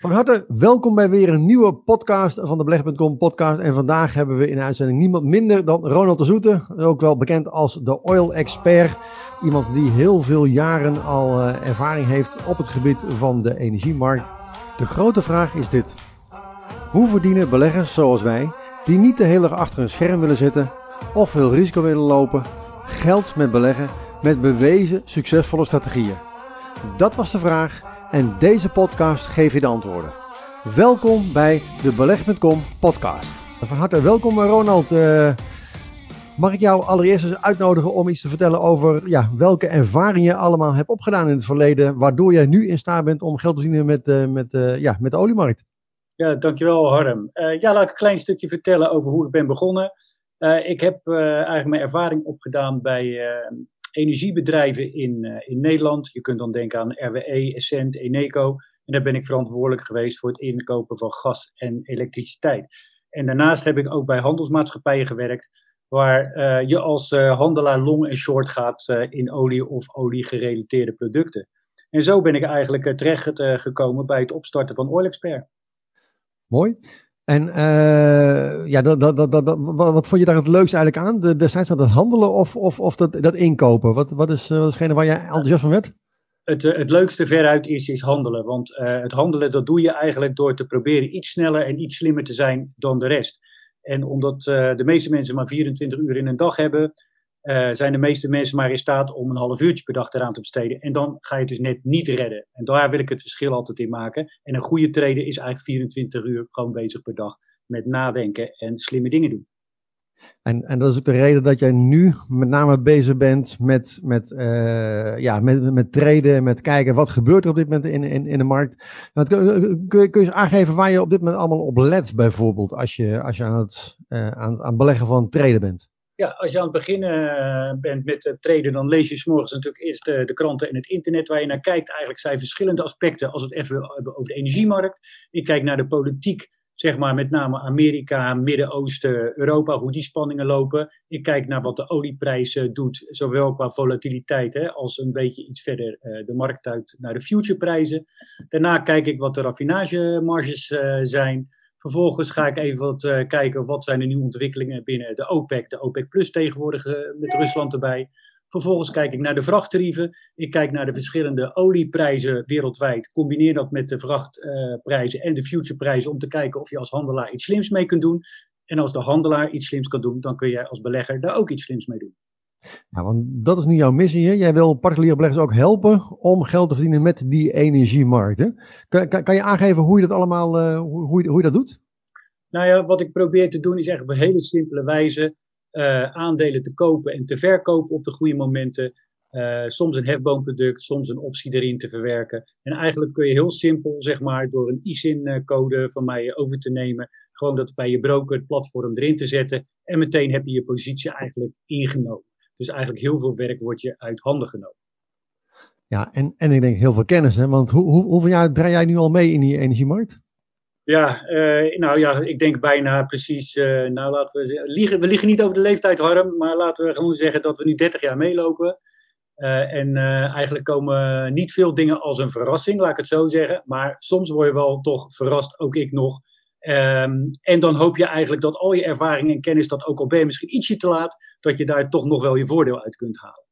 Van harte welkom bij weer een nieuwe podcast van de Beleg.com podcast. En vandaag hebben we in uitzending niemand minder dan Ronald de Zoete, ook wel bekend als de Oil Expert. Iemand die heel veel jaren al uh, ervaring heeft op het gebied van de energiemarkt. De grote vraag is dit. Hoe verdienen beleggers zoals wij, die niet de hele dag achter een scherm willen zitten of veel risico willen lopen, geld met beleggen met bewezen succesvolle strategieën? Dat was de vraag en deze podcast geeft je de antwoorden. Welkom bij de Beleg.com podcast. Van harte welkom Ronald. Uh, mag ik jou allereerst eens uitnodigen om iets te vertellen over ja, welke ervaringen je allemaal hebt opgedaan in het verleden, waardoor jij nu in staat bent om geld te verdienen met, uh, met, uh, ja, met de oliemarkt? Ja, dankjewel Harm. ja, laat ik een klein stukje vertellen over hoe ik ben begonnen. ik heb eigenlijk mijn ervaring opgedaan bij energiebedrijven in, uh, in Nederland. Je kunt dan denken aan RWE, Essent, Eneco. En daar ben ik verantwoordelijk geweest voor het inkopen van gas en elektriciteit. En daarnaast heb ik ook bij handelsmaatschappijen gewerkt, waar uh, je als uh, handelaar long en short gaat in olie of olie-gerelateerde producten. En zo ben ik eigenlijk terecht gekomen bij het opstarten van Oil Expert. Mooi. En uh, ja, dat, dat, dat, wat vond je daar het leukste eigenlijk aan? De, destijds dat het handelen of, of, of dat, dat inkopen? Wat, wat is uh, hetgene waar jij enthousiast van werd? Het, uh, het leukste veruit is, is handelen. Want het handelen dat doe je eigenlijk door te proberen iets sneller en iets slimmer te zijn dan de rest. En omdat de meeste mensen maar 24 uur in een dag hebben, uh, zijn de meeste mensen maar in staat om een half uurtje per dag eraan te besteden. En dan ga je het dus net niet redden. En daar wil ik het verschil altijd in maken. En een goede trader is eigenlijk 24 uur gewoon bezig per dag met nadenken en slimme dingen doen. En, en dat is ook de reden dat jij nu met name bezig bent met, met, uh, ja, met, met traden, met kijken wat gebeurt er op dit moment in, in, in de markt. Want, kun, kun, kun je aangeven waar je op dit moment allemaal op let, bijvoorbeeld, als je, als je aan, het, uh, aan, aan het beleggen van traden bent? Ja, als je aan het beginnen eh, bent met traden, dan lees je s morgens natuurlijk eerst de, de, kranten en het internet waar je naar kijkt. Eigenlijk zijn verschillende aspecten als we het even hebben over de energiemarkt. Ik kijk naar de politiek, zeg maar met name Amerika, Midden-Oosten, Europa, hoe die spanningen lopen. Ik kijk naar wat de olieprijs doet, zowel qua volatiliteit hè, als een beetje iets verder uh, de markt uit naar de futureprijzen. Daarna kijk ik wat de raffinagemarges zijn. Vervolgens ga ik even wat uh, kijken wat zijn de nieuwe ontwikkelingen binnen de OPEC, de OPEC Plus tegenwoordig uh, met Rusland erbij. Vervolgens kijk ik naar de vrachttarieven. Ik kijk naar de verschillende olieprijzen wereldwijd. Combineer dat met de vrachtprijzen uh, en de futureprijzen om te kijken of je als handelaar iets slims mee kunt doen. En als de handelaar iets slims kan doen, dan kun jij als belegger daar ook iets slims mee doen. Ja, want dat is nu jouw missie. Hè? Jij wil particuliere beleggers ook helpen om geld te verdienen met die energiemarkten. Kan, kan, kan je aangeven hoe je dat allemaal uh, hoe, hoe, je dat doet? Nou ja, wat ik probeer te doen is echt op een hele simpele wijze uh, aandelen te kopen en te verkopen op de goede momenten. Uh, soms een hefboomproduct, soms een optie erin te verwerken. En eigenlijk kun je heel simpel, zeg maar, door een ISIN-code van mij over te nemen, gewoon dat bij je broker het platform erin te zetten. En meteen heb je je positie eigenlijk ingenomen. Dus eigenlijk heel veel werk wordt je uit handen genomen. Ja, en, en ik denk heel veel kennis, hè? want hoe, hoe, hoeveel jaar draai jij nu al mee in die energiemarkt? Ja, uh, nou ja, ik denk bijna precies, uh, nou laten we zeggen, liegen, we liggen niet over de leeftijd Harm, maar laten we gewoon zeggen dat we nu 30 jaar meelopen. Uh, en eigenlijk komen niet veel dingen als een verrassing, laat ik het zo zeggen. Maar soms word je wel toch verrast, ook ik nog, Um, en dan hoop je eigenlijk dat al je ervaring en kennis, dat ook al ben je misschien ietsje te laat, dat je daar toch nog wel je voordeel uit kunt halen.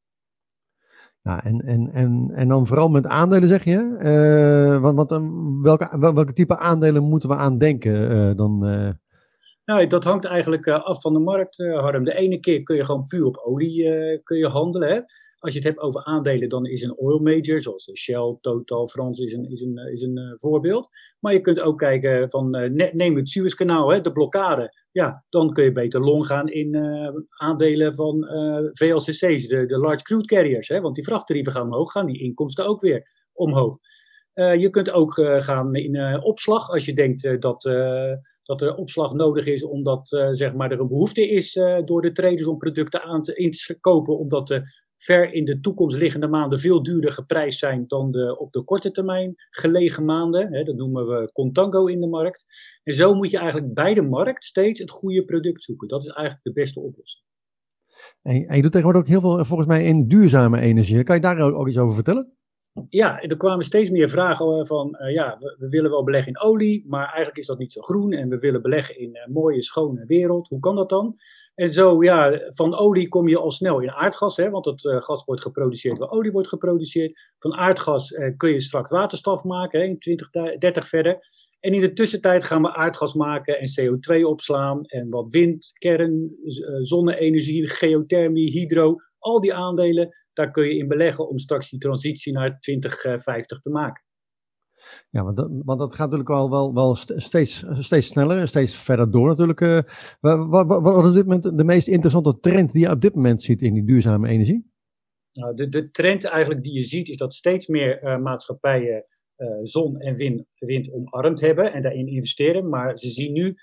Ja, en, en, en, en dan vooral met aandelen zeg je. Uh, want, want welke, welke type aandelen moeten we aan denken uh, dan? Uh... Nou, dat hangt eigenlijk af van de markt, Harm. De ene keer kun je gewoon puur op olie kun je handelen. Hè? Als je het hebt over aandelen, dan is een oil major, zoals Shell, Total, Frans is een, is een, is een uh, voorbeeld. Maar je kunt ook kijken van, uh, neem het Suezkanaal, de blokkade. Ja, dan kun je beter long gaan in uh, aandelen van VLCC's, de, de large crude carriers. Hè, want die vrachttarieven gaan omhoog, gaan die inkomsten ook weer omhoog. je kunt ook gaan in opslag, als je denkt dat dat er opslag nodig is omdat zeg maar, er een behoefte is door de traders om producten aan te, in te kopen, omdat de ver in de toekomst liggende maanden veel duurder geprijsd zijn dan de op de korte termijn gelegen maanden. Hè, dat noemen we contango in de markt. En zo moet je eigenlijk bij de markt steeds het goede product zoeken. Dat is eigenlijk de beste oplossing. En, je doet tegenwoordig ook heel veel volgens mij in duurzame energie. Kan je daar ook, iets over vertellen? Ja, er kwamen steeds meer vragen van, ja, we, willen wel beleggen in olie, maar eigenlijk is dat niet zo groen en we willen beleggen in een mooie, schone wereld. Hoe kan dat dan? En zo, ja, van olie kom je al snel in aardgas, hè, want het gas wordt geproduceerd waar olie wordt geproduceerd. Van aardgas kun je straks waterstof maken, hè, in 2030 verder. En in de tussentijd gaan we aardgas maken en CO2 opslaan en wat wind, kern, zonne-energie, geothermie, hydro, al die aandelen, daar kun je in beleggen om straks die transitie naar 2050 te maken. Ja, want dat, want dat gaat natuurlijk wel, wel, wel steeds, steeds sneller en steeds verder door natuurlijk. Wat, wat, wat is op dit moment de meest interessante trend die je op dit moment ziet in die duurzame energie? Nou, de, de trend eigenlijk die je ziet is dat steeds meer uh, maatschappijen uh, zon en wind, wind omarmd hebben en daarin investeren. Maar ze zien nu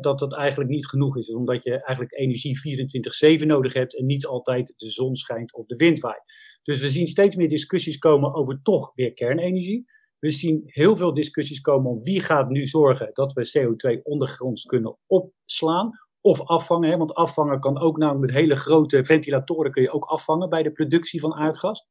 dat dat eigenlijk niet genoeg is. Omdat je eigenlijk energie 24-7 nodig hebt en niet altijd de zon schijnt of de wind waait. Dus we zien steeds meer discussies komen over toch weer kernenergie. We zien heel veel discussies komen om wie gaat nu zorgen dat we CO2 ondergronds kunnen opslaan of afvangen. Hè? Want afvangen kan ook namelijk met hele grote ventilatoren kun je ook afvangen bij de productie van aardgas.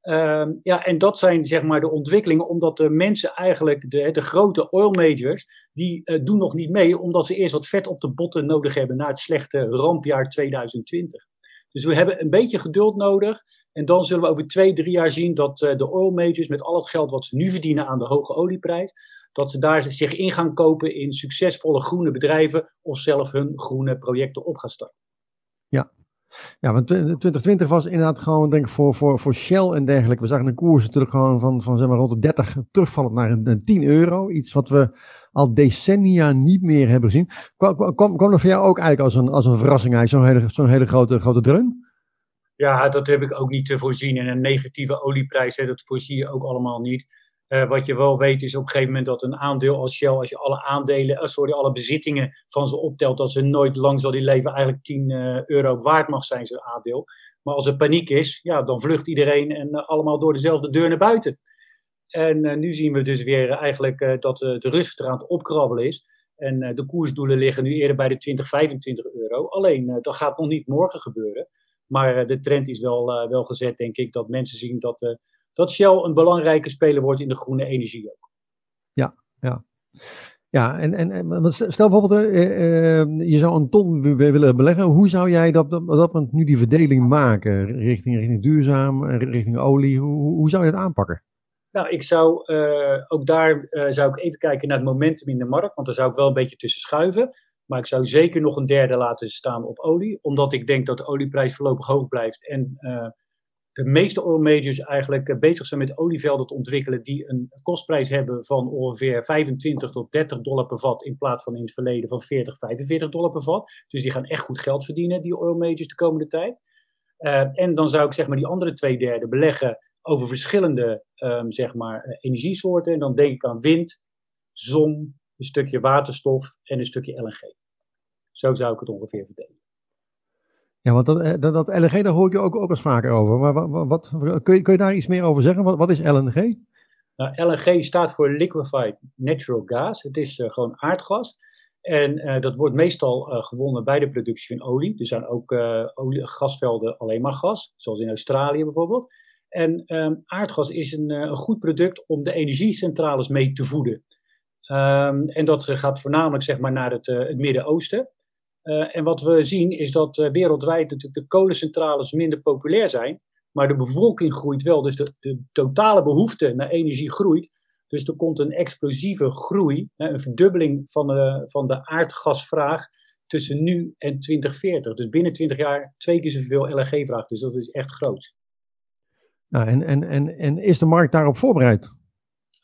Ehm, ja, en dat zijn zeg maar de ontwikkelingen, omdat de mensen eigenlijk, de, de grote oil majors, die uh, doen nog niet mee, omdat ze eerst wat vet op de botten nodig hebben na het slechte rampjaar 2020. Dus we hebben een beetje geduld nodig. En dan zullen we over twee, drie jaar zien dat uh, de oil majors met al het geld wat ze nu verdienen aan de hoge olieprijs, dat ze daar zich in gaan kopen in succesvolle groene bedrijven of zelf hun groene projecten op gaan starten. Ja, ja, want 2020 was inderdaad gewoon, denk ik, voor, voor, voor Shell en dergelijke. We zagen een koers natuurlijk gewoon van, van zeg maar, rond de 30 terugvallend naar een, 10 euro. Iets wat we al decennia niet meer hebben gezien. Kwam, kwam, kwam dat voor jou ook eigenlijk als een, als een verrassing, zo'n hele, zo'n hele grote, grote dreun? Ja, dat heb ik ook niet te voorzien. En een negatieve olieprijs, hè, dat voorzie je ook allemaal niet. Uh, wat je wel weet is op een gegeven moment dat een aandeel als Shell, als je alle aandelen, uh, sorry, alle bezittingen van ze optelt, dat ze nooit lang zal die leven eigenlijk 10 uh, eh, euro waard mag zijn, zo'n aandeel. Maar als er paniek is, ja, dan vlucht iedereen en allemaal door dezelfde deur naar buiten. En nu zien we dus weer eigenlijk dat de rust eraan het opkrabbelen is. En de koersdoelen liggen nu eerder bij de 20, 25 euro. Alleen, dat gaat nog niet morgen gebeuren. Maar de trend is wel, wel gezet, denk ik, dat mensen zien dat dat Shell een belangrijke speler wordt in de groene energie ook. Ja, ja. Ja, en, en, stel bijvoorbeeld, je zou een ton willen beleggen. Hoe zou jij dat, dat, dat nu die verdeling maken richting, richting duurzaam, richting olie? Hoe, hoe zou je dat aanpakken? Nou, ik zou ook daar zou ik even kijken naar het momentum in de markt, want daar zou ik wel een beetje tussen schuiven. Maar ik zou zeker nog een derde laten staan op olie, omdat ik denk dat de olieprijs voorlopig hoog blijft en de meeste oil majors eigenlijk eh, bezig zijn met olievelden te ontwikkelen die een kostprijs hebben van ongeveer 25 tot 30 dollar per vat in plaats van in het verleden van 40, 45 dollar per vat. Dus die gaan echt goed geld verdienen, die oil majors, de komende tijd. Uh, en dan zou ik zeg maar die andere twee derde beleggen over verschillende um, zeg maar, eh, energiesoorten. En dan denk ik aan wind, zon, een stukje waterstof en een stukje LNG. Zo zou ik het ongeveer verdelen. Ja, want dat, eh, dat, dat LNG, daar hoor ik je ook, ook eens vaker over. Maar wat, wat, kun, je, kun je daar iets meer over zeggen? Wat, wat is LNG? Nou, LNG staat voor Liquefied Natural Gas. Het is uh, gewoon aardgas. En uh, dat wordt meestal uh, gewonnen bij de productie van olie. Er zijn ook olie, gasvelden alleen maar gas, zoals in Australië bijvoorbeeld. En um, aardgas is een, een, goed product om de energiecentrales mee te voeden. Um, en dat gaat voornamelijk zeg maar, naar het, het Midden-Oosten. Uh, en wat we zien is dat uh, wereldwijd natuurlijk de kolencentrales minder populair zijn, maar de bevolking groeit wel. Dus de, de, totale behoefte naar energie groeit. Dus er komt een explosieve groei, een verdubbeling van de, van de aardgasvraag tussen nu en 2040. Dus binnen 20 jaar twee keer zoveel LNG-vraag. Dus dat is echt groot. Nou, en, en, en, en is de markt daarop voorbereid?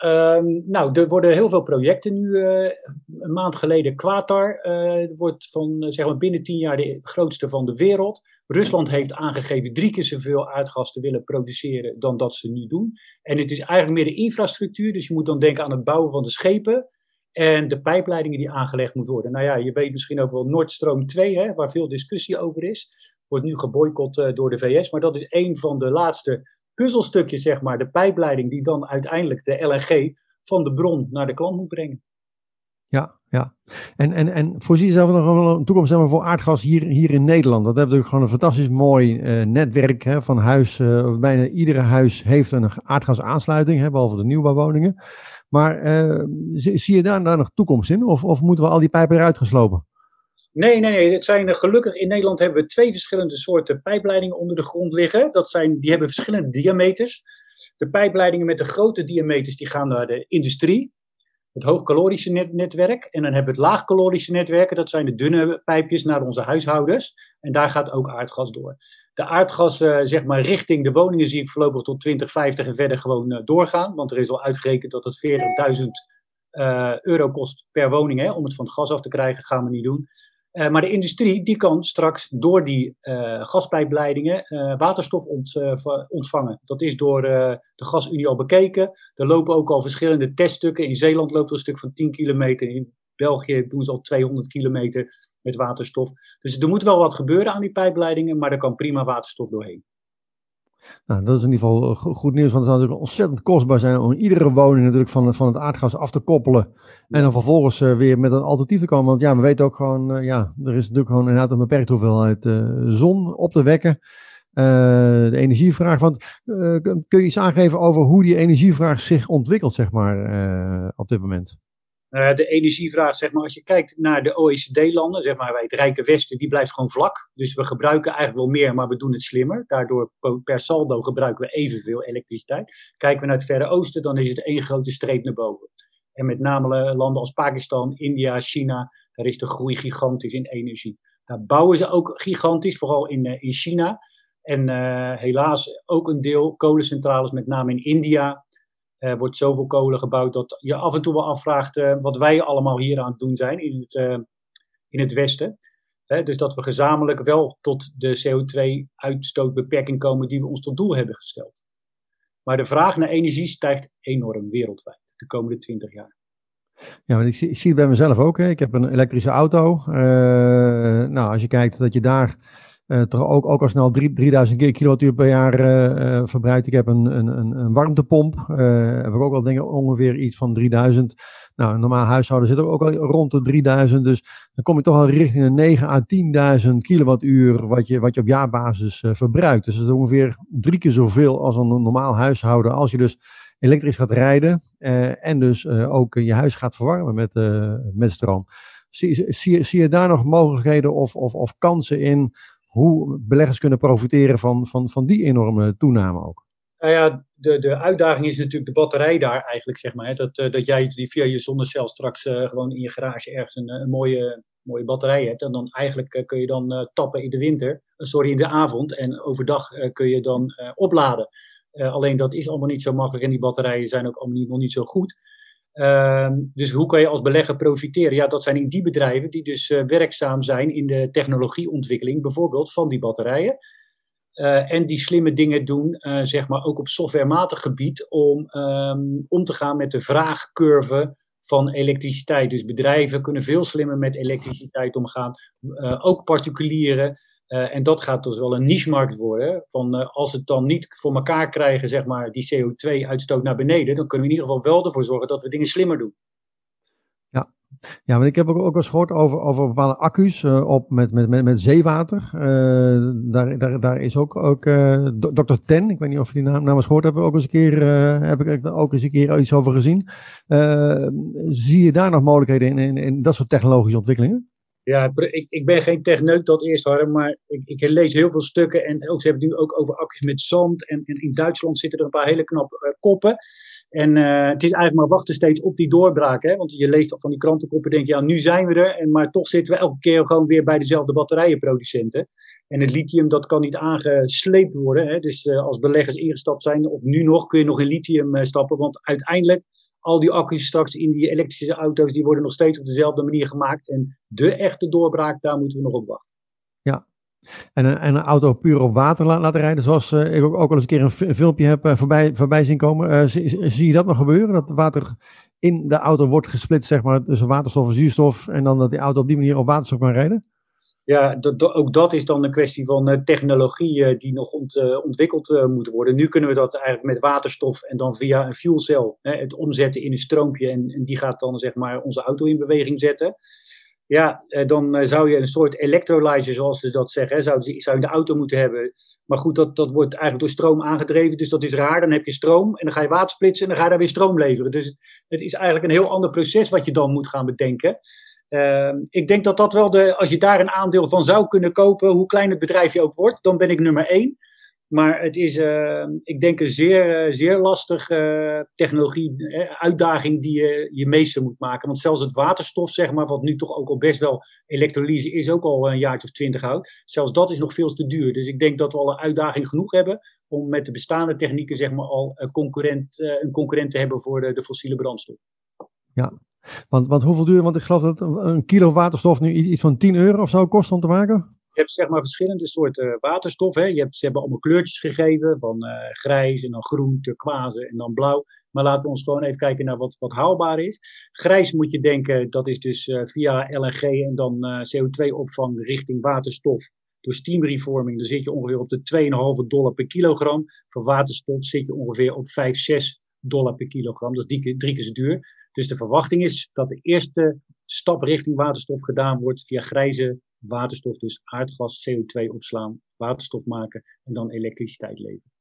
Um, nou, er worden heel veel projecten nu. Uh, een maand geleden Qatar uh, wordt van uh, zeg maar binnen tien jaar de grootste van de wereld. Rusland heeft aangegeven drie keer zoveel aardgas te willen produceren dan dat ze nu doen. En het is eigenlijk meer de infrastructuur. Dus je moet dan denken aan het bouwen van de schepen en de pijpleidingen die aangelegd moeten worden. Nou ja, je weet misschien ook wel Nord Stream 2, hè, waar veel discussie over is. Wordt nu geboycott door de VS. Maar dat is een van de laatste puzzelstukje, zeg maar, de pijpleiding die dan uiteindelijk de LNG van de bron naar de klant moet brengen. Ja, ja. En, en, en voorzie je zelf nog wel een toekomst zeg maar, voor aardgas hier, hier in Nederland? Dat hebben natuurlijk gewoon een fantastisch mooi uh, netwerk hè, van huis. Uh, bijna iedere huis heeft een aardgasaansluiting, hè, behalve de nieuwbouwwoningen. Maar uh, zie, je daar, daar nog toekomst in? Of, of moeten we al die pijpen eruit geslopen? Nee, nee, nee. Het zijn, gelukkig in Nederland hebben we twee verschillende soorten pijpleidingen onder de grond liggen. Dat zijn, die hebben verschillende diameters. De pijpleidingen met de grote diameters die gaan naar de industrie het hoogcalorische net netwerk. En dan hebben we het laagcalorische netwerken. Dat zijn de dunne pijpjes naar onze huishoudens. En daar gaat ook aardgas door. De aardgas, uh, zeg maar, richting de woningen zie ik voorlopig tot 2050 en verder gewoon uh, doorgaan. Want er is al uitgerekend dat het 40.000 uh, euro kost per woning hè, om het van het gas af te krijgen. Gaan we niet doen. Uh, maar de industrie die kan straks door die uh, gaspijpleidingen uh, waterstof ont, ontvangen. Dat is door de Gasunie al bekeken. Er lopen ook al verschillende teststukken. In Zeeland loopt er een stuk van 10 kilometer. In België doen ze al 200 kilometer met waterstof. Dus er moet wel wat gebeuren aan die pijpleidingen, maar er kan prima waterstof doorheen. Nou, dat is in ieder geval goed nieuws, want het zou natuurlijk ontzettend kostbaar zijn om iedere woning natuurlijk van, van het aardgas af te koppelen. En dan vervolgens uh, weer met een alternatief te komen. Want ja, we weten ook gewoon, uh, ja, er is natuurlijk gewoon inderdaad een beperkte hoeveelheid uh, zon op te wekken. de energievraag, want kun je iets aangeven over hoe die energievraag zich ontwikkelt, zeg maar, op dit moment? Uh, de energievraag, zeg maar, als je kijkt naar de OECD-landen, zeg maar, wij het rijke Westen, die blijft gewoon vlak. Dus we gebruiken eigenlijk wel meer, maar we doen het slimmer. Daardoor per saldo gebruiken we evenveel elektriciteit. Kijken we naar het Verre Oosten, dan is het één grote streep naar boven. En met name landen als Pakistan, India, China, daar is de groei gigantisch in energie. Daar bouwen ze ook gigantisch, vooral in, uh, in China. En helaas ook een deel kolencentrales, met name in India, wordt zoveel kolen gebouwd dat je af en toe wel afvraagt uh, wat wij allemaal hier aan het doen zijn in het, uh, in het Westen. dus dat we gezamenlijk wel tot de CO2-uitstootbeperking komen die we ons tot doel hebben gesteld. Maar de vraag naar energie stijgt enorm wereldwijd de komende 20 jaar. Ja, ik zie, ik zie het bij mezelf ook. Hè. Ik heb een elektrische auto. Nou, als je kijkt dat je daar uh, toch ook, ook al snel 3000 kilowattuur per jaar uh, verbruikt. Ik heb een, een, een warmtepomp. heb ik ook al dingen ongeveer iets van 3000. Nou, een normaal huishouden zit ook al rond de 3000. Dus dan kom je toch al richting de 9 à 10.000 kilowattuur wat je, wat je op jaarbasis verbruikt. Dus dat is ongeveer drie keer zoveel als een normaal huishouden. Als je dus elektrisch gaat rijden en dus ook je huis gaat verwarmen met, met stroom. Zie, zie, zie je daar nog mogelijkheden of, of, of kansen in hoe beleggers kunnen profiteren van, van, van die enorme toename ook. Nou ja, de, de uitdaging is natuurlijk de batterij daar eigenlijk, zeg maar. Hè? Dat, uh, dat jij die via je zonnecel straks uh, gewoon in je garage ergens een, een, mooie, mooie batterij hebt. En dan eigenlijk kun je dan tappen in de winter, sorry, in de avond. En overdag kun je dan opladen. alleen dat is allemaal niet zo makkelijk en die batterijen zijn ook allemaal niet, nog niet zo goed. Ehm, dus hoe kan je als belegger profiteren? Ja, dat zijn in die bedrijven die dus uh, werkzaam zijn in de technologieontwikkeling, bijvoorbeeld van die batterijen. Uh, en die slimme dingen doen, uh, zeg maar ook op softwarematig gebied, om um, om te gaan met de vraagcurve van elektriciteit. Dus bedrijven kunnen veel slimmer met elektriciteit omgaan. ook particulieren. Uh, en dat gaat dus wel een niche-markt worden. Van, uh, als het dan niet voor elkaar krijgen, zeg maar, die CO2-uitstoot naar beneden, dan kunnen we in ieder geval wel ervoor zorgen dat we dingen slimmer doen. Ja, ja maar ik heb ook, ook eens gehoord over, over bepaalde accu's uh, op met, met, met, met zeewater. daar, daar, daar is ook, ook Dr. Ten, ik weet niet of je die naam, naam eens gehoord hebt, ook eens een keer, heb ik ook eens een keer iets over gezien. zie je daar nog mogelijkheden in, in, in dat soort technologische ontwikkelingen? Ja, ik, ik ben geen techneut dat eerst, Harm, maar ik, ik, lees heel veel stukken. En ook, ze hebben nu ook over accu's met zand. En, en in Duitsland zitten er een paar hele knappe uh, koppen. En uh, het is eigenlijk maar wachten steeds op die doorbraak. Hè? Want je leest van die krantenkoppen denk je, ja, nu zijn we er. En, maar toch zitten we elke keer gewoon weer bij dezelfde batterijenproducenten. En het lithium, dat kan niet aangesleept worden. Hè? Dus uh, als beleggers ingestapt zijn, of nu nog, kun je nog in lithium stappen. Want uiteindelijk al die accu's straks in die elektrische auto's, die worden nog steeds op dezelfde manier gemaakt. En de echte doorbraak, daar moeten we nog op wachten. Ja, en een, en een auto puur op water laten rijden, zoals uh, ik ook, ook al eens een keer een, filmpje heb uh, voorbij, voorbij zien komen. Zie, zie, je dat nog gebeuren? Dat water in de auto wordt gesplitst, zeg maar, tussen waterstof en zuurstof. En dan dat die auto op die manier op waterstof kan rijden? Ja, ook dat is dan een kwestie van uh, technologie uh, die nog ont, uh, ontwikkeld moet worden. Nu kunnen we dat eigenlijk met waterstof en dan via een fuelcel hè, het omzetten in een stroompje. En, en, die gaat dan zeg maar onze auto in beweging zetten. Ja, dan zou je een soort electrolyzer, zoals ze dat zeggen, zou, zou je de auto moeten hebben. Maar goed, dat, dat wordt eigenlijk door stroom aangedreven, dus dat is raar. Dan heb je stroom en dan ga je water splitsen en dan ga je daar weer stroom leveren. Dus het is eigenlijk een heel ander proces wat je dan moet gaan bedenken. Uh, ik denk dat dat wel de, als je daar een aandeel van zou kunnen kopen, hoe klein het bedrijf je ook wordt, dan ben ik nummer één. Maar het is, uh, ik denk, een zeer, uh, zeer lastige technologie, uitdaging die je je meester moet maken. Want zelfs het waterstof, zeg maar, wat nu toch ook al best wel elektrolyse is, ook al een jaartje of twintig oud. Zelfs dat is nog veel te duur. Dus ik denk dat we al een uitdaging genoeg hebben om met de bestaande technieken, zeg maar, al een concurrent, een concurrent te hebben voor de, de fossiele brandstof. Ja, want, want hoeveel duur, want ik geloof dat een kilo waterstof nu iets van 10 euro of zo kost om te maken? Je hebt zeg maar verschillende soorten waterstof. Hè. Je hebt, ze hebben allemaal kleurtjes gegeven, van uh, grijs en dan groen, turquoise en dan blauw. Maar laten we ons gewoon even kijken naar wat, wat haalbaar is. Grijs moet je denken, dat is dus uh, via LNG en dan uh, CO2-opvang richting waterstof. Door steamreforming, dan zit je ongeveer op de 2,5 dollar per kilogram. Voor waterstof zit je ongeveer op 5, 6 dollar per kilogram. Dat is drie, drie keer zo duur. Dus de verwachting is dat de eerste stap richting waterstof gedaan wordt via grijze waterstof, dus aardgas, CO2 opslaan, waterstof maken en dan elektriciteit leveren.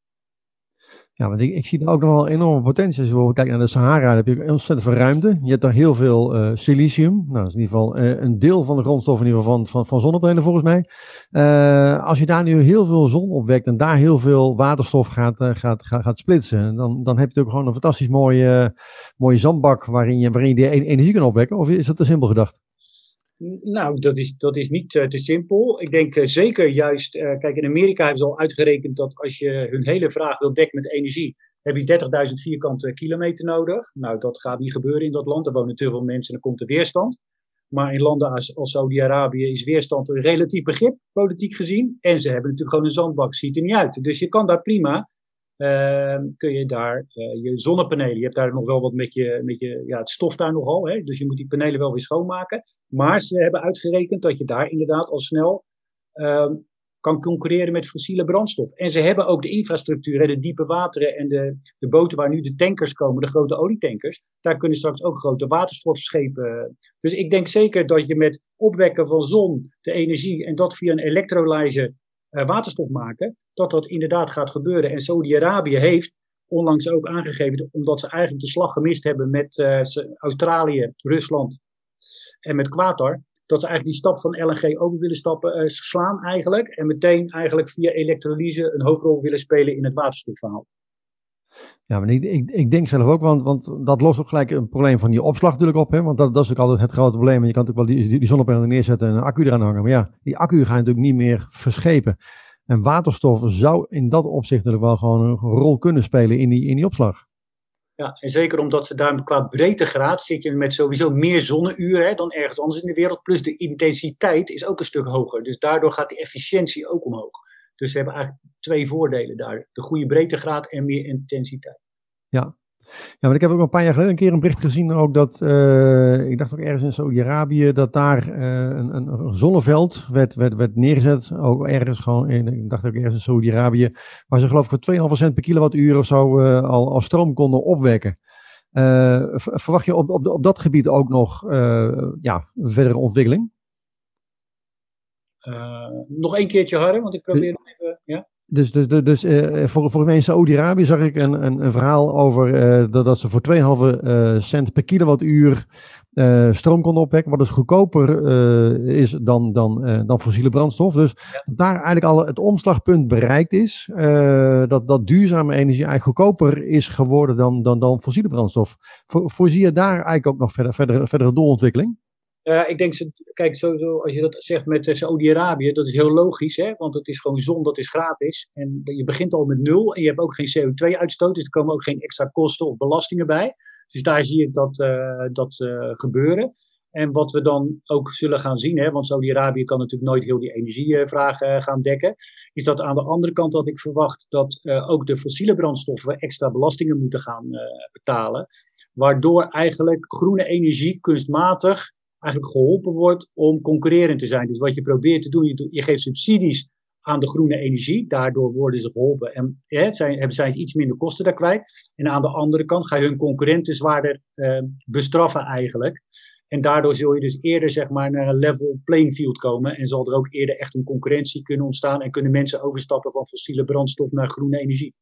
Ja, want ik, ik zie er ook nog wel enorme potentie. Als je bijvoorbeeld kijkt naar de Sahara, heb je ontzettend veel ruimte. Je hebt daar heel veel uh, silicium. Nou, dat is in ieder geval uh, een deel van de grondstof in ieder geval van, van, van volgens mij. Uh, als je daar nu heel veel zon opwekt en daar heel veel waterstof gaat, gaat, gaat, splitsen, dan, dan heb je natuurlijk gewoon een fantastisch mooie, mooie zandbak waarin je, waarin je die energie kan opwekken. Of is dat te simpel gedacht? Nou, dat is, dat is niet uh, te simpel. Ik denk uh, zeker juist, uh, kijk, in Amerika hebben ze al uitgerekend dat als je hun hele vraag wil dekken met energie, heb je 30.000 vierkante kilometer nodig. Nou, dat gaat niet gebeuren in dat land. Er wonen te veel mensen en dan komt er weerstand. Maar in landen als, als Saudi-Arabië is weerstand een relatief begrip, politiek gezien. En ze hebben natuurlijk gewoon een zandbak, ziet er niet uit. Dus je kan daar prima kun je daar uh, je zonnepanelen, je hebt daar nog wel wat met je, met je ja, het stof daar nogal, hè, dus je moet die panelen wel weer schoonmaken. Maar ze hebben uitgerekend dat je daar inderdaad al snel uh, kan concurreren met fossiele brandstof. En ze hebben ook de infrastructuur, de diepe wateren en de, de boten waar nu de tankers komen, de grote olietankers, daar kunnen straks ook grote waterstofschepen. Dus ik denk zeker dat je met opwekken van zon, de energie en dat via een elektrolyzer uh, waterstof maken, dat dat inderdaad gaat gebeuren. En Saudi-Arabië heeft onlangs ook aangegeven, omdat ze eigenlijk de slag gemist hebben met uh, Australië, Rusland en met Qatar, dat ze eigenlijk die stap van LNG over willen stappen, uh, slaan eigenlijk. En meteen eigenlijk via elektrolyse een hoofdrol willen spelen in het waterstofverhaal. Ja, maar ik, ik, denk zelf ook, want, want dat lost ook gelijk een probleem van die opslag natuurlijk op. Hè? Want dat, dat is ook altijd het grote probleem. Je kan natuurlijk wel die, die, zonnepanelen neerzetten en een accu eraan hangen. Maar ja, die accu ga je natuurlijk niet meer verschepen. En waterstof zou in dat opzicht natuurlijk wel gewoon een rol kunnen spelen in die, in die opslag. Ja, en zeker omdat ze daar qua breedtegraad zit je met sowieso meer zonneuren dan ergens anders in de wereld. Plus de intensiteit is ook een stuk hoger. Dus daardoor gaat die efficiëntie ook omhoog. Dus ze hebben eigenlijk twee voordelen daar. De goede breedtegraad en meer intensiteit. Ja, ja, maar ik heb ook een paar jaar geleden een keer een bericht gezien ook dat, uh, ik dacht ook ergens in Saudi-Arabië, dat daar uh, een, een, zonneveld werd, werd, werd neergezet. Ook ergens gewoon, in, ik dacht ook ergens in Saudi-Arabië, waar ze geloof ik voor 2,5 cent per kilowattuur of zo uh, al, al stroom konden opwekken. verwacht je op, op, op dat gebied ook nog ja, verdere ontwikkeling? Nog een keertje harder, want ik probeer nog even, ja? Dus, dus, dus, dus uh, voor, voor mij in Saudi-Arabië zag ik een, een, een verhaal over uh, dat, dat ze voor 2,5 uh, cent per kilowattuur stroom konden opwekken, wat dus goedkoper is dan, dan, dan fossiele brandstof. Dus ja. daar eigenlijk al het omslagpunt bereikt is, dat, dat duurzame energie eigenlijk goedkoper is geworden dan, dan, dan fossiele brandstof. Voor, voorzie je daar eigenlijk ook nog verder, verder, verdere doorontwikkeling? Uh, ik denk, kijk, sowieso, als je dat zegt met uh, Saudi-Arabië, dat is heel logisch, hè? want het is gewoon zon, dat is gratis. En je begint al met nul en je hebt ook geen CO2-uitstoot, dus er komen ook geen extra kosten of belastingen bij. Dus daar zie je dat, uh, dat gebeuren. En wat we dan ook zullen gaan zien, hè, want Saudi-Arabië kan natuurlijk nooit heel die energievraag gaan dekken, is dat aan de andere kant dat ik verwacht dat ook de fossiele brandstoffen extra belastingen moeten gaan betalen. Waardoor eigenlijk groene energie kunstmatig eigenlijk geholpen wordt om concurrerend te zijn. Dus wat je probeert te doen, je, geeft subsidies aan de groene energie. Daardoor worden ze geholpen en zijn, zijn ze iets minder kosten daar kwijt. En aan de andere kant ga je hun concurrenten zwaarder uh, bestraffen eigenlijk. En daardoor zul je dus eerder zeg maar, naar een level playing field komen. En zal er ook eerder echt een concurrentie kunnen ontstaan. En kunnen mensen overstappen van fossiele brandstof naar groene energie.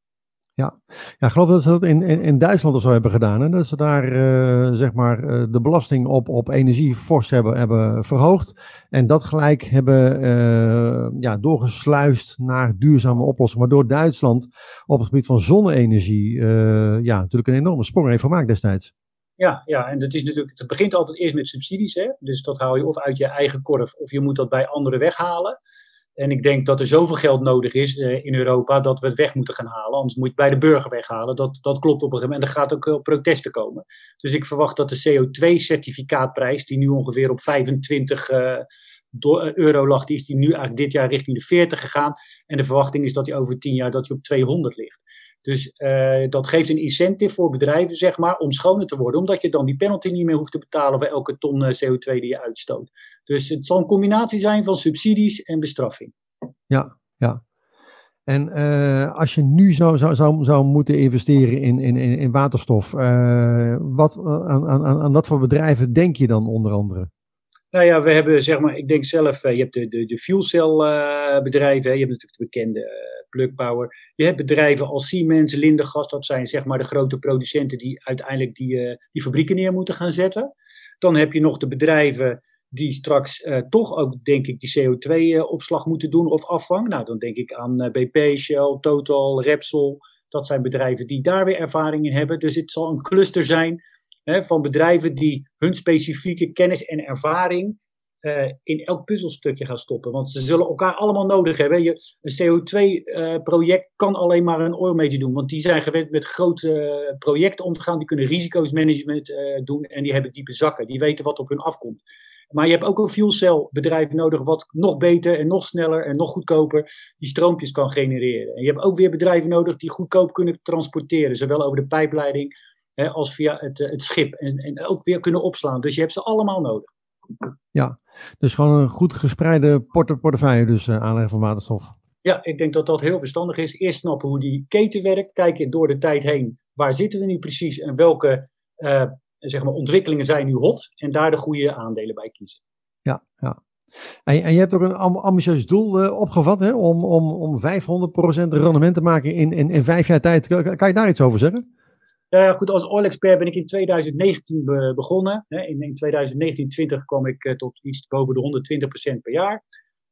Ja, ja ik geloof dat ze dat in, in, in Duitsland of zo hebben gedaan. Hè? Dat ze daar uh, zeg maar, uh, de belasting op, op energie fors hebben, hebben verhoogd. En dat gelijk hebben uh, ja, doorgesluist naar duurzame oplossingen. Waardoor Duitsland op het gebied van zonne-energie ja, natuurlijk een enorme sprong heeft gemaakt destijds. Ja, ja, en dat is natuurlijk, het begint altijd eerst met subsidies. Hè? Dus dat haal je of uit je eigen korf of je moet dat bij anderen weghalen. En ik denk dat er zoveel geld nodig is uh, in Europa dat we het weg moeten gaan halen. Anders moet je het bij de burger weghalen. Dat, dat klopt op een gegeven moment. En er gaat ook wel protesten komen. Dus ik verwacht dat de CO2-certificaatprijs, die nu ongeveer op 25 uh, euro lag, die is die nu eigenlijk dit jaar richting de 40 gegaan. En de verwachting is dat die over 10 jaar dat die op 200 ligt. Dus dat geeft een incentive voor bedrijven, zeg maar, om schoner te worden. Omdat je dan die penalty niet meer hoeft te betalen voor elke ton CO2 die je uitstoot. Dus het zal een combinatie zijn van subsidies en bestraffing. Ja, ja. En uh, als je nu zou, zou, zou, zou moeten investeren in, in, in waterstof, uh, wat, aan, aan, aan wat voor bedrijven denk je dan onder andere? Nou ja, we hebben zeg maar, ik denk zelf, je hebt de, de, de fuelcell bedrijven, je hebt natuurlijk de bekende Plug Power. Je hebt bedrijven als Siemens, Lindegas, dat zijn zeg maar de grote producenten die uiteindelijk die, die fabrieken neer moeten gaan zetten. Dan heb je nog de bedrijven die straks uh, toch ook, denk ik, die CO2-opslag moeten doen of afvang. Nou, dan denk ik aan uh, BP, Shell, Total, Repsol. Dat zijn bedrijven die daar weer ervaring in hebben. Dus het zal een cluster zijn hè, van bedrijven die hun specifieke kennis en ervaring in elk puzzelstukje gaan stoppen. Want ze zullen elkaar allemaal nodig hebben. Je, een CO2-project kan alleen maar een oil doen. Want die zijn gewend met grote projecten om te gaan. Die kunnen risico's doen en die hebben diepe zakken. Die weten wat op hun afkomt. Maar je hebt ook een fuel bedrijf nodig wat nog beter en nog sneller en nog goedkoper die stroompjes kan genereren. En je hebt ook weer bedrijven nodig die goedkoop kunnen transporteren, zowel over de pijpleiding hè, als via het, eh, het schip. En, en ook weer kunnen opslaan. Dus je hebt ze allemaal nodig. Ja, dus gewoon een goed gespreide portefeuille dus uh, aanleggen van waterstof. Ja, ik denk dat dat heel verstandig is. Eerst snappen hoe die keten werkt. Kijken door de tijd heen. Waar zitten we nu precies en welke uh, zeg maar, ontwikkelingen zijn nu hot en daar de goede aandelen bij kiezen. Ja, ja. En, en je hebt ook een ambitieus doel uh, opgevat hè, om, om, om 500% rendement te maken in, in, in vijf jaar tijd. Kan, kan je daar iets over zeggen? Ja, goed, als oil expert ben ik in 2019 be begonnen. In, in 2019-20 kwam ik uh, tot iets boven de 120% per jaar.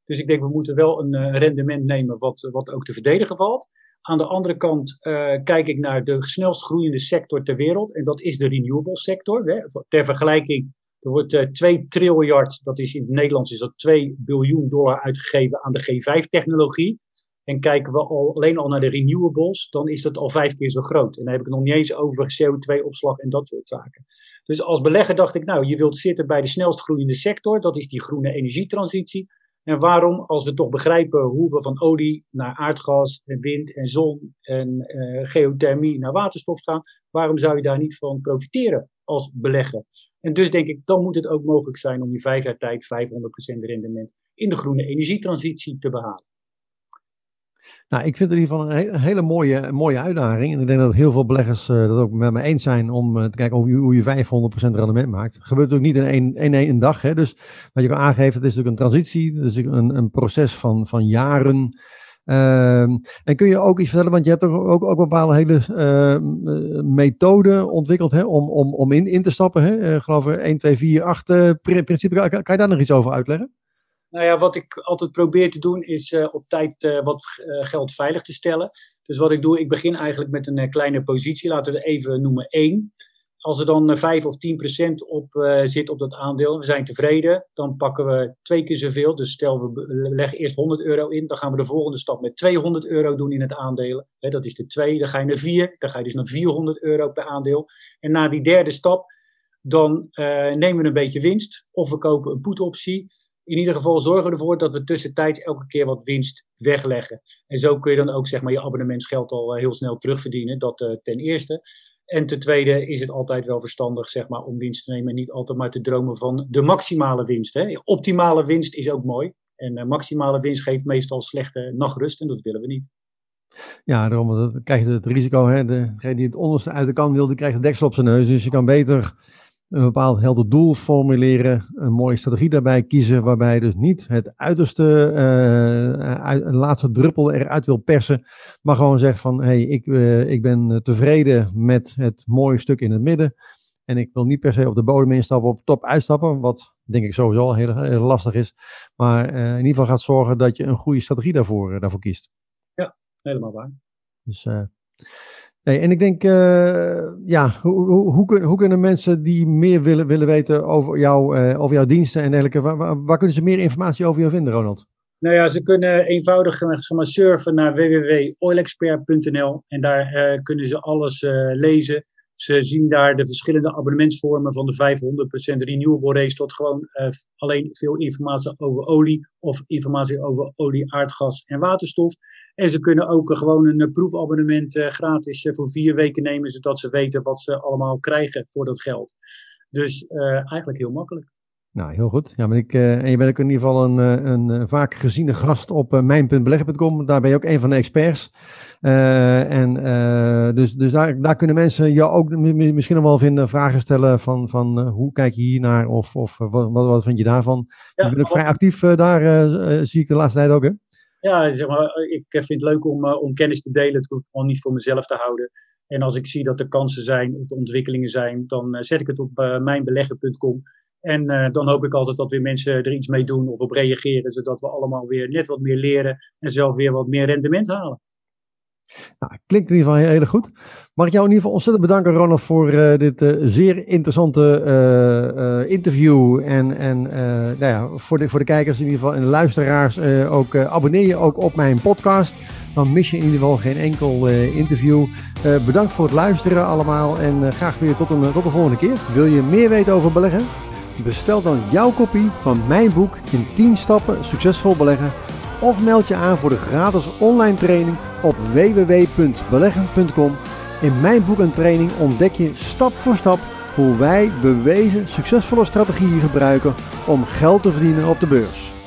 Dus ik denk, we moeten wel een rendement nemen wat, wat ook te verdedigen valt. Aan de andere kant uh, kijk ik naar de snelst groeiende sector ter wereld. En dat is de renewable sector. Ter vergelijking, er wordt uh, 2 triljard, dat is in het Nederlands is dat 2 biljoen dollar uitgegeven aan de G5-technologie. En kijken we al, alleen al naar de renewables, dan is dat al vijf keer zo groot. En dan heb ik het nog niet eens over CO2-opslag en dat soort zaken. Dus als belegger dacht ik, nou, je wilt zitten bij de snelst groeiende sector, dat is die groene energietransitie. En waarom, als we toch begrijpen hoe we van olie naar aardgas en wind en zon en uh, geothermie naar waterstof gaan, waarom zou je daar niet van profiteren als belegger? En dus denk ik, dan moet het ook mogelijk zijn om in vijf jaar tijd 500% rendement in de groene energietransitie te behalen. Nou, ik vind het in ieder geval een, hele mooie, mooie uitdaging. En ik denk dat heel veel beleggers uh, dat ook met me eens zijn om uh, te kijken hoe je, hoe je 500% rendement maakt. Gebeurt ook niet in één, in één dag. Hè? Dus wat je kan aangeven, het is natuurlijk een transitie. Het is een, een proces van, van jaren. Uh, en kun je ook iets vertellen, want je hebt ook, ook, ook bepaalde hele uh, methoden ontwikkeld hè, om, om, om in, in te stappen. Hè? Geloof ik 1, 2, 4, 8 principe. Kan, kan je daar nog iets over uitleggen? Nou ja, wat ik altijd probeer te doen is uh, op tijd uh, wat uh, geld veilig te stellen. Dus wat ik doe, ik begin eigenlijk met een kleine positie. Laten we even noemen 1. Als er dan 5 of 10 procent op zit op dat aandeel, we zijn tevreden, dan pakken we twee keer zoveel. Dus stel we leggen eerst 100 euro in, dan gaan we de volgende stap met 200 euro doen in het aandeel. Dat is de 2, dan ga je naar 4, dan ga je dus naar 400 euro per aandeel. En na die derde stap, dan nemen we een beetje winst of we kopen een put-optie in ieder geval zorgen we ervoor dat we tussentijds elke keer wat winst wegleggen. En zo kun je dan ook zeg maar, je abonnementsgeld al eh, heel snel terugverdienen, dat uh, ten eerste. En ten tweede is het altijd wel verstandig zeg maar, om winst te nemen en niet altijd maar te dromen van de maximale winst. Hè. Optimale winst is ook mooi. En uh, maximale winst geeft meestal slechte nachtrust en dat willen we niet. Ja, daarom krijg je het risico. Hè, degene die het onderste uit de kan wil, die krijgt de deksel op zijn neus. Dus je kan beter een bepaald helder doel formuleren, een mooie strategie daarbij kiezen, waarbij je dus niet het uiterste, uh, een laatste druppel eruit wil persen, maar gewoon zegt van, hé, hey, ik, uh, ik ben tevreden met het mooie stuk in het midden en ik wil niet per se op de bodem instappen, op top uitstappen, wat denk ik sowieso al heel, heel lastig is, maar uh, in ieder geval gaat zorgen dat je een goede strategie daarvoor, daarvoor kiest. Ja, helemaal waar. Dus... Nee, en ik denk, uh, ja, hoe, hoe, hoe, kun, hoe, kunnen mensen die meer willen, willen weten over, jou, uh, over jouw diensten en dergelijke, waar, waar, kunnen ze meer informatie over jou vinden, Ronald? Nou ja, ze kunnen eenvoudig zeg maar, surfen naar www.oilexpert.nl en daar kunnen ze alles lezen. Ze zien daar de verschillende abonnementsvormen van de 500% renewable race tot gewoon alleen veel informatie over olie of informatie over olie, aardgas en waterstof. En ze kunnen ook gewoon een eh, proefabonnement eh, gratis eh, voor vier weken nemen, zodat ze weten wat ze allemaal krijgen voor dat geld. Dus eigenlijk heel makkelijk. Nou, heel goed. Ja, maar ik, en je bent ook in ieder geval een, een, vaak geziene gast op uh, mijn.beleggen.com. Daar ben je ook een van de experts. en dus, dus daar, daar kunnen mensen jou ook misschien nog wel vinden, vragen stellen van, van hoe kijk je hier naar of, of wat, wat vind je daarvan. Ja, je bent ook vrij actief daar, zie ik de laatste tijd ook, hè? Ja, zeg maar, ik vind het leuk om, uh, om kennis te delen. Het hoeft gewoon niet voor mezelf te houden. En als ik zie dat er kansen zijn, of ontwikkelingen zijn, dan uh, zet ik het op uh, mijnbeleggen.com. En dan hoop ik altijd dat weer mensen er iets mee doen of op reageren, zodat we allemaal weer net wat meer leren en zelf weer wat meer rendement halen. Nou, klinkt in ieder geval heel, heel goed. Mag ik jou in ieder geval ontzettend bedanken, Ronald, voor uh, dit uh, zeer interessante uh, interview. En, en nou ja, voor, de, voor de kijkers in ieder geval en luisteraars ook abonneer je ook op mijn podcast. Dan mis je in ieder geval geen enkel interview. bedankt voor het luisteren allemaal en graag weer tot een, tot de volgende keer. Wil je meer weten over beleggen? Bestel dan jouw kopie van mijn boek in 10 stappen succesvol beleggen. Of meld je aan voor de gratis online training op www.beleggen.com. In mijn boek en training ontdek je stap voor stap hoe wij bewezen succesvolle strategieën gebruiken om geld te verdienen op de beurs.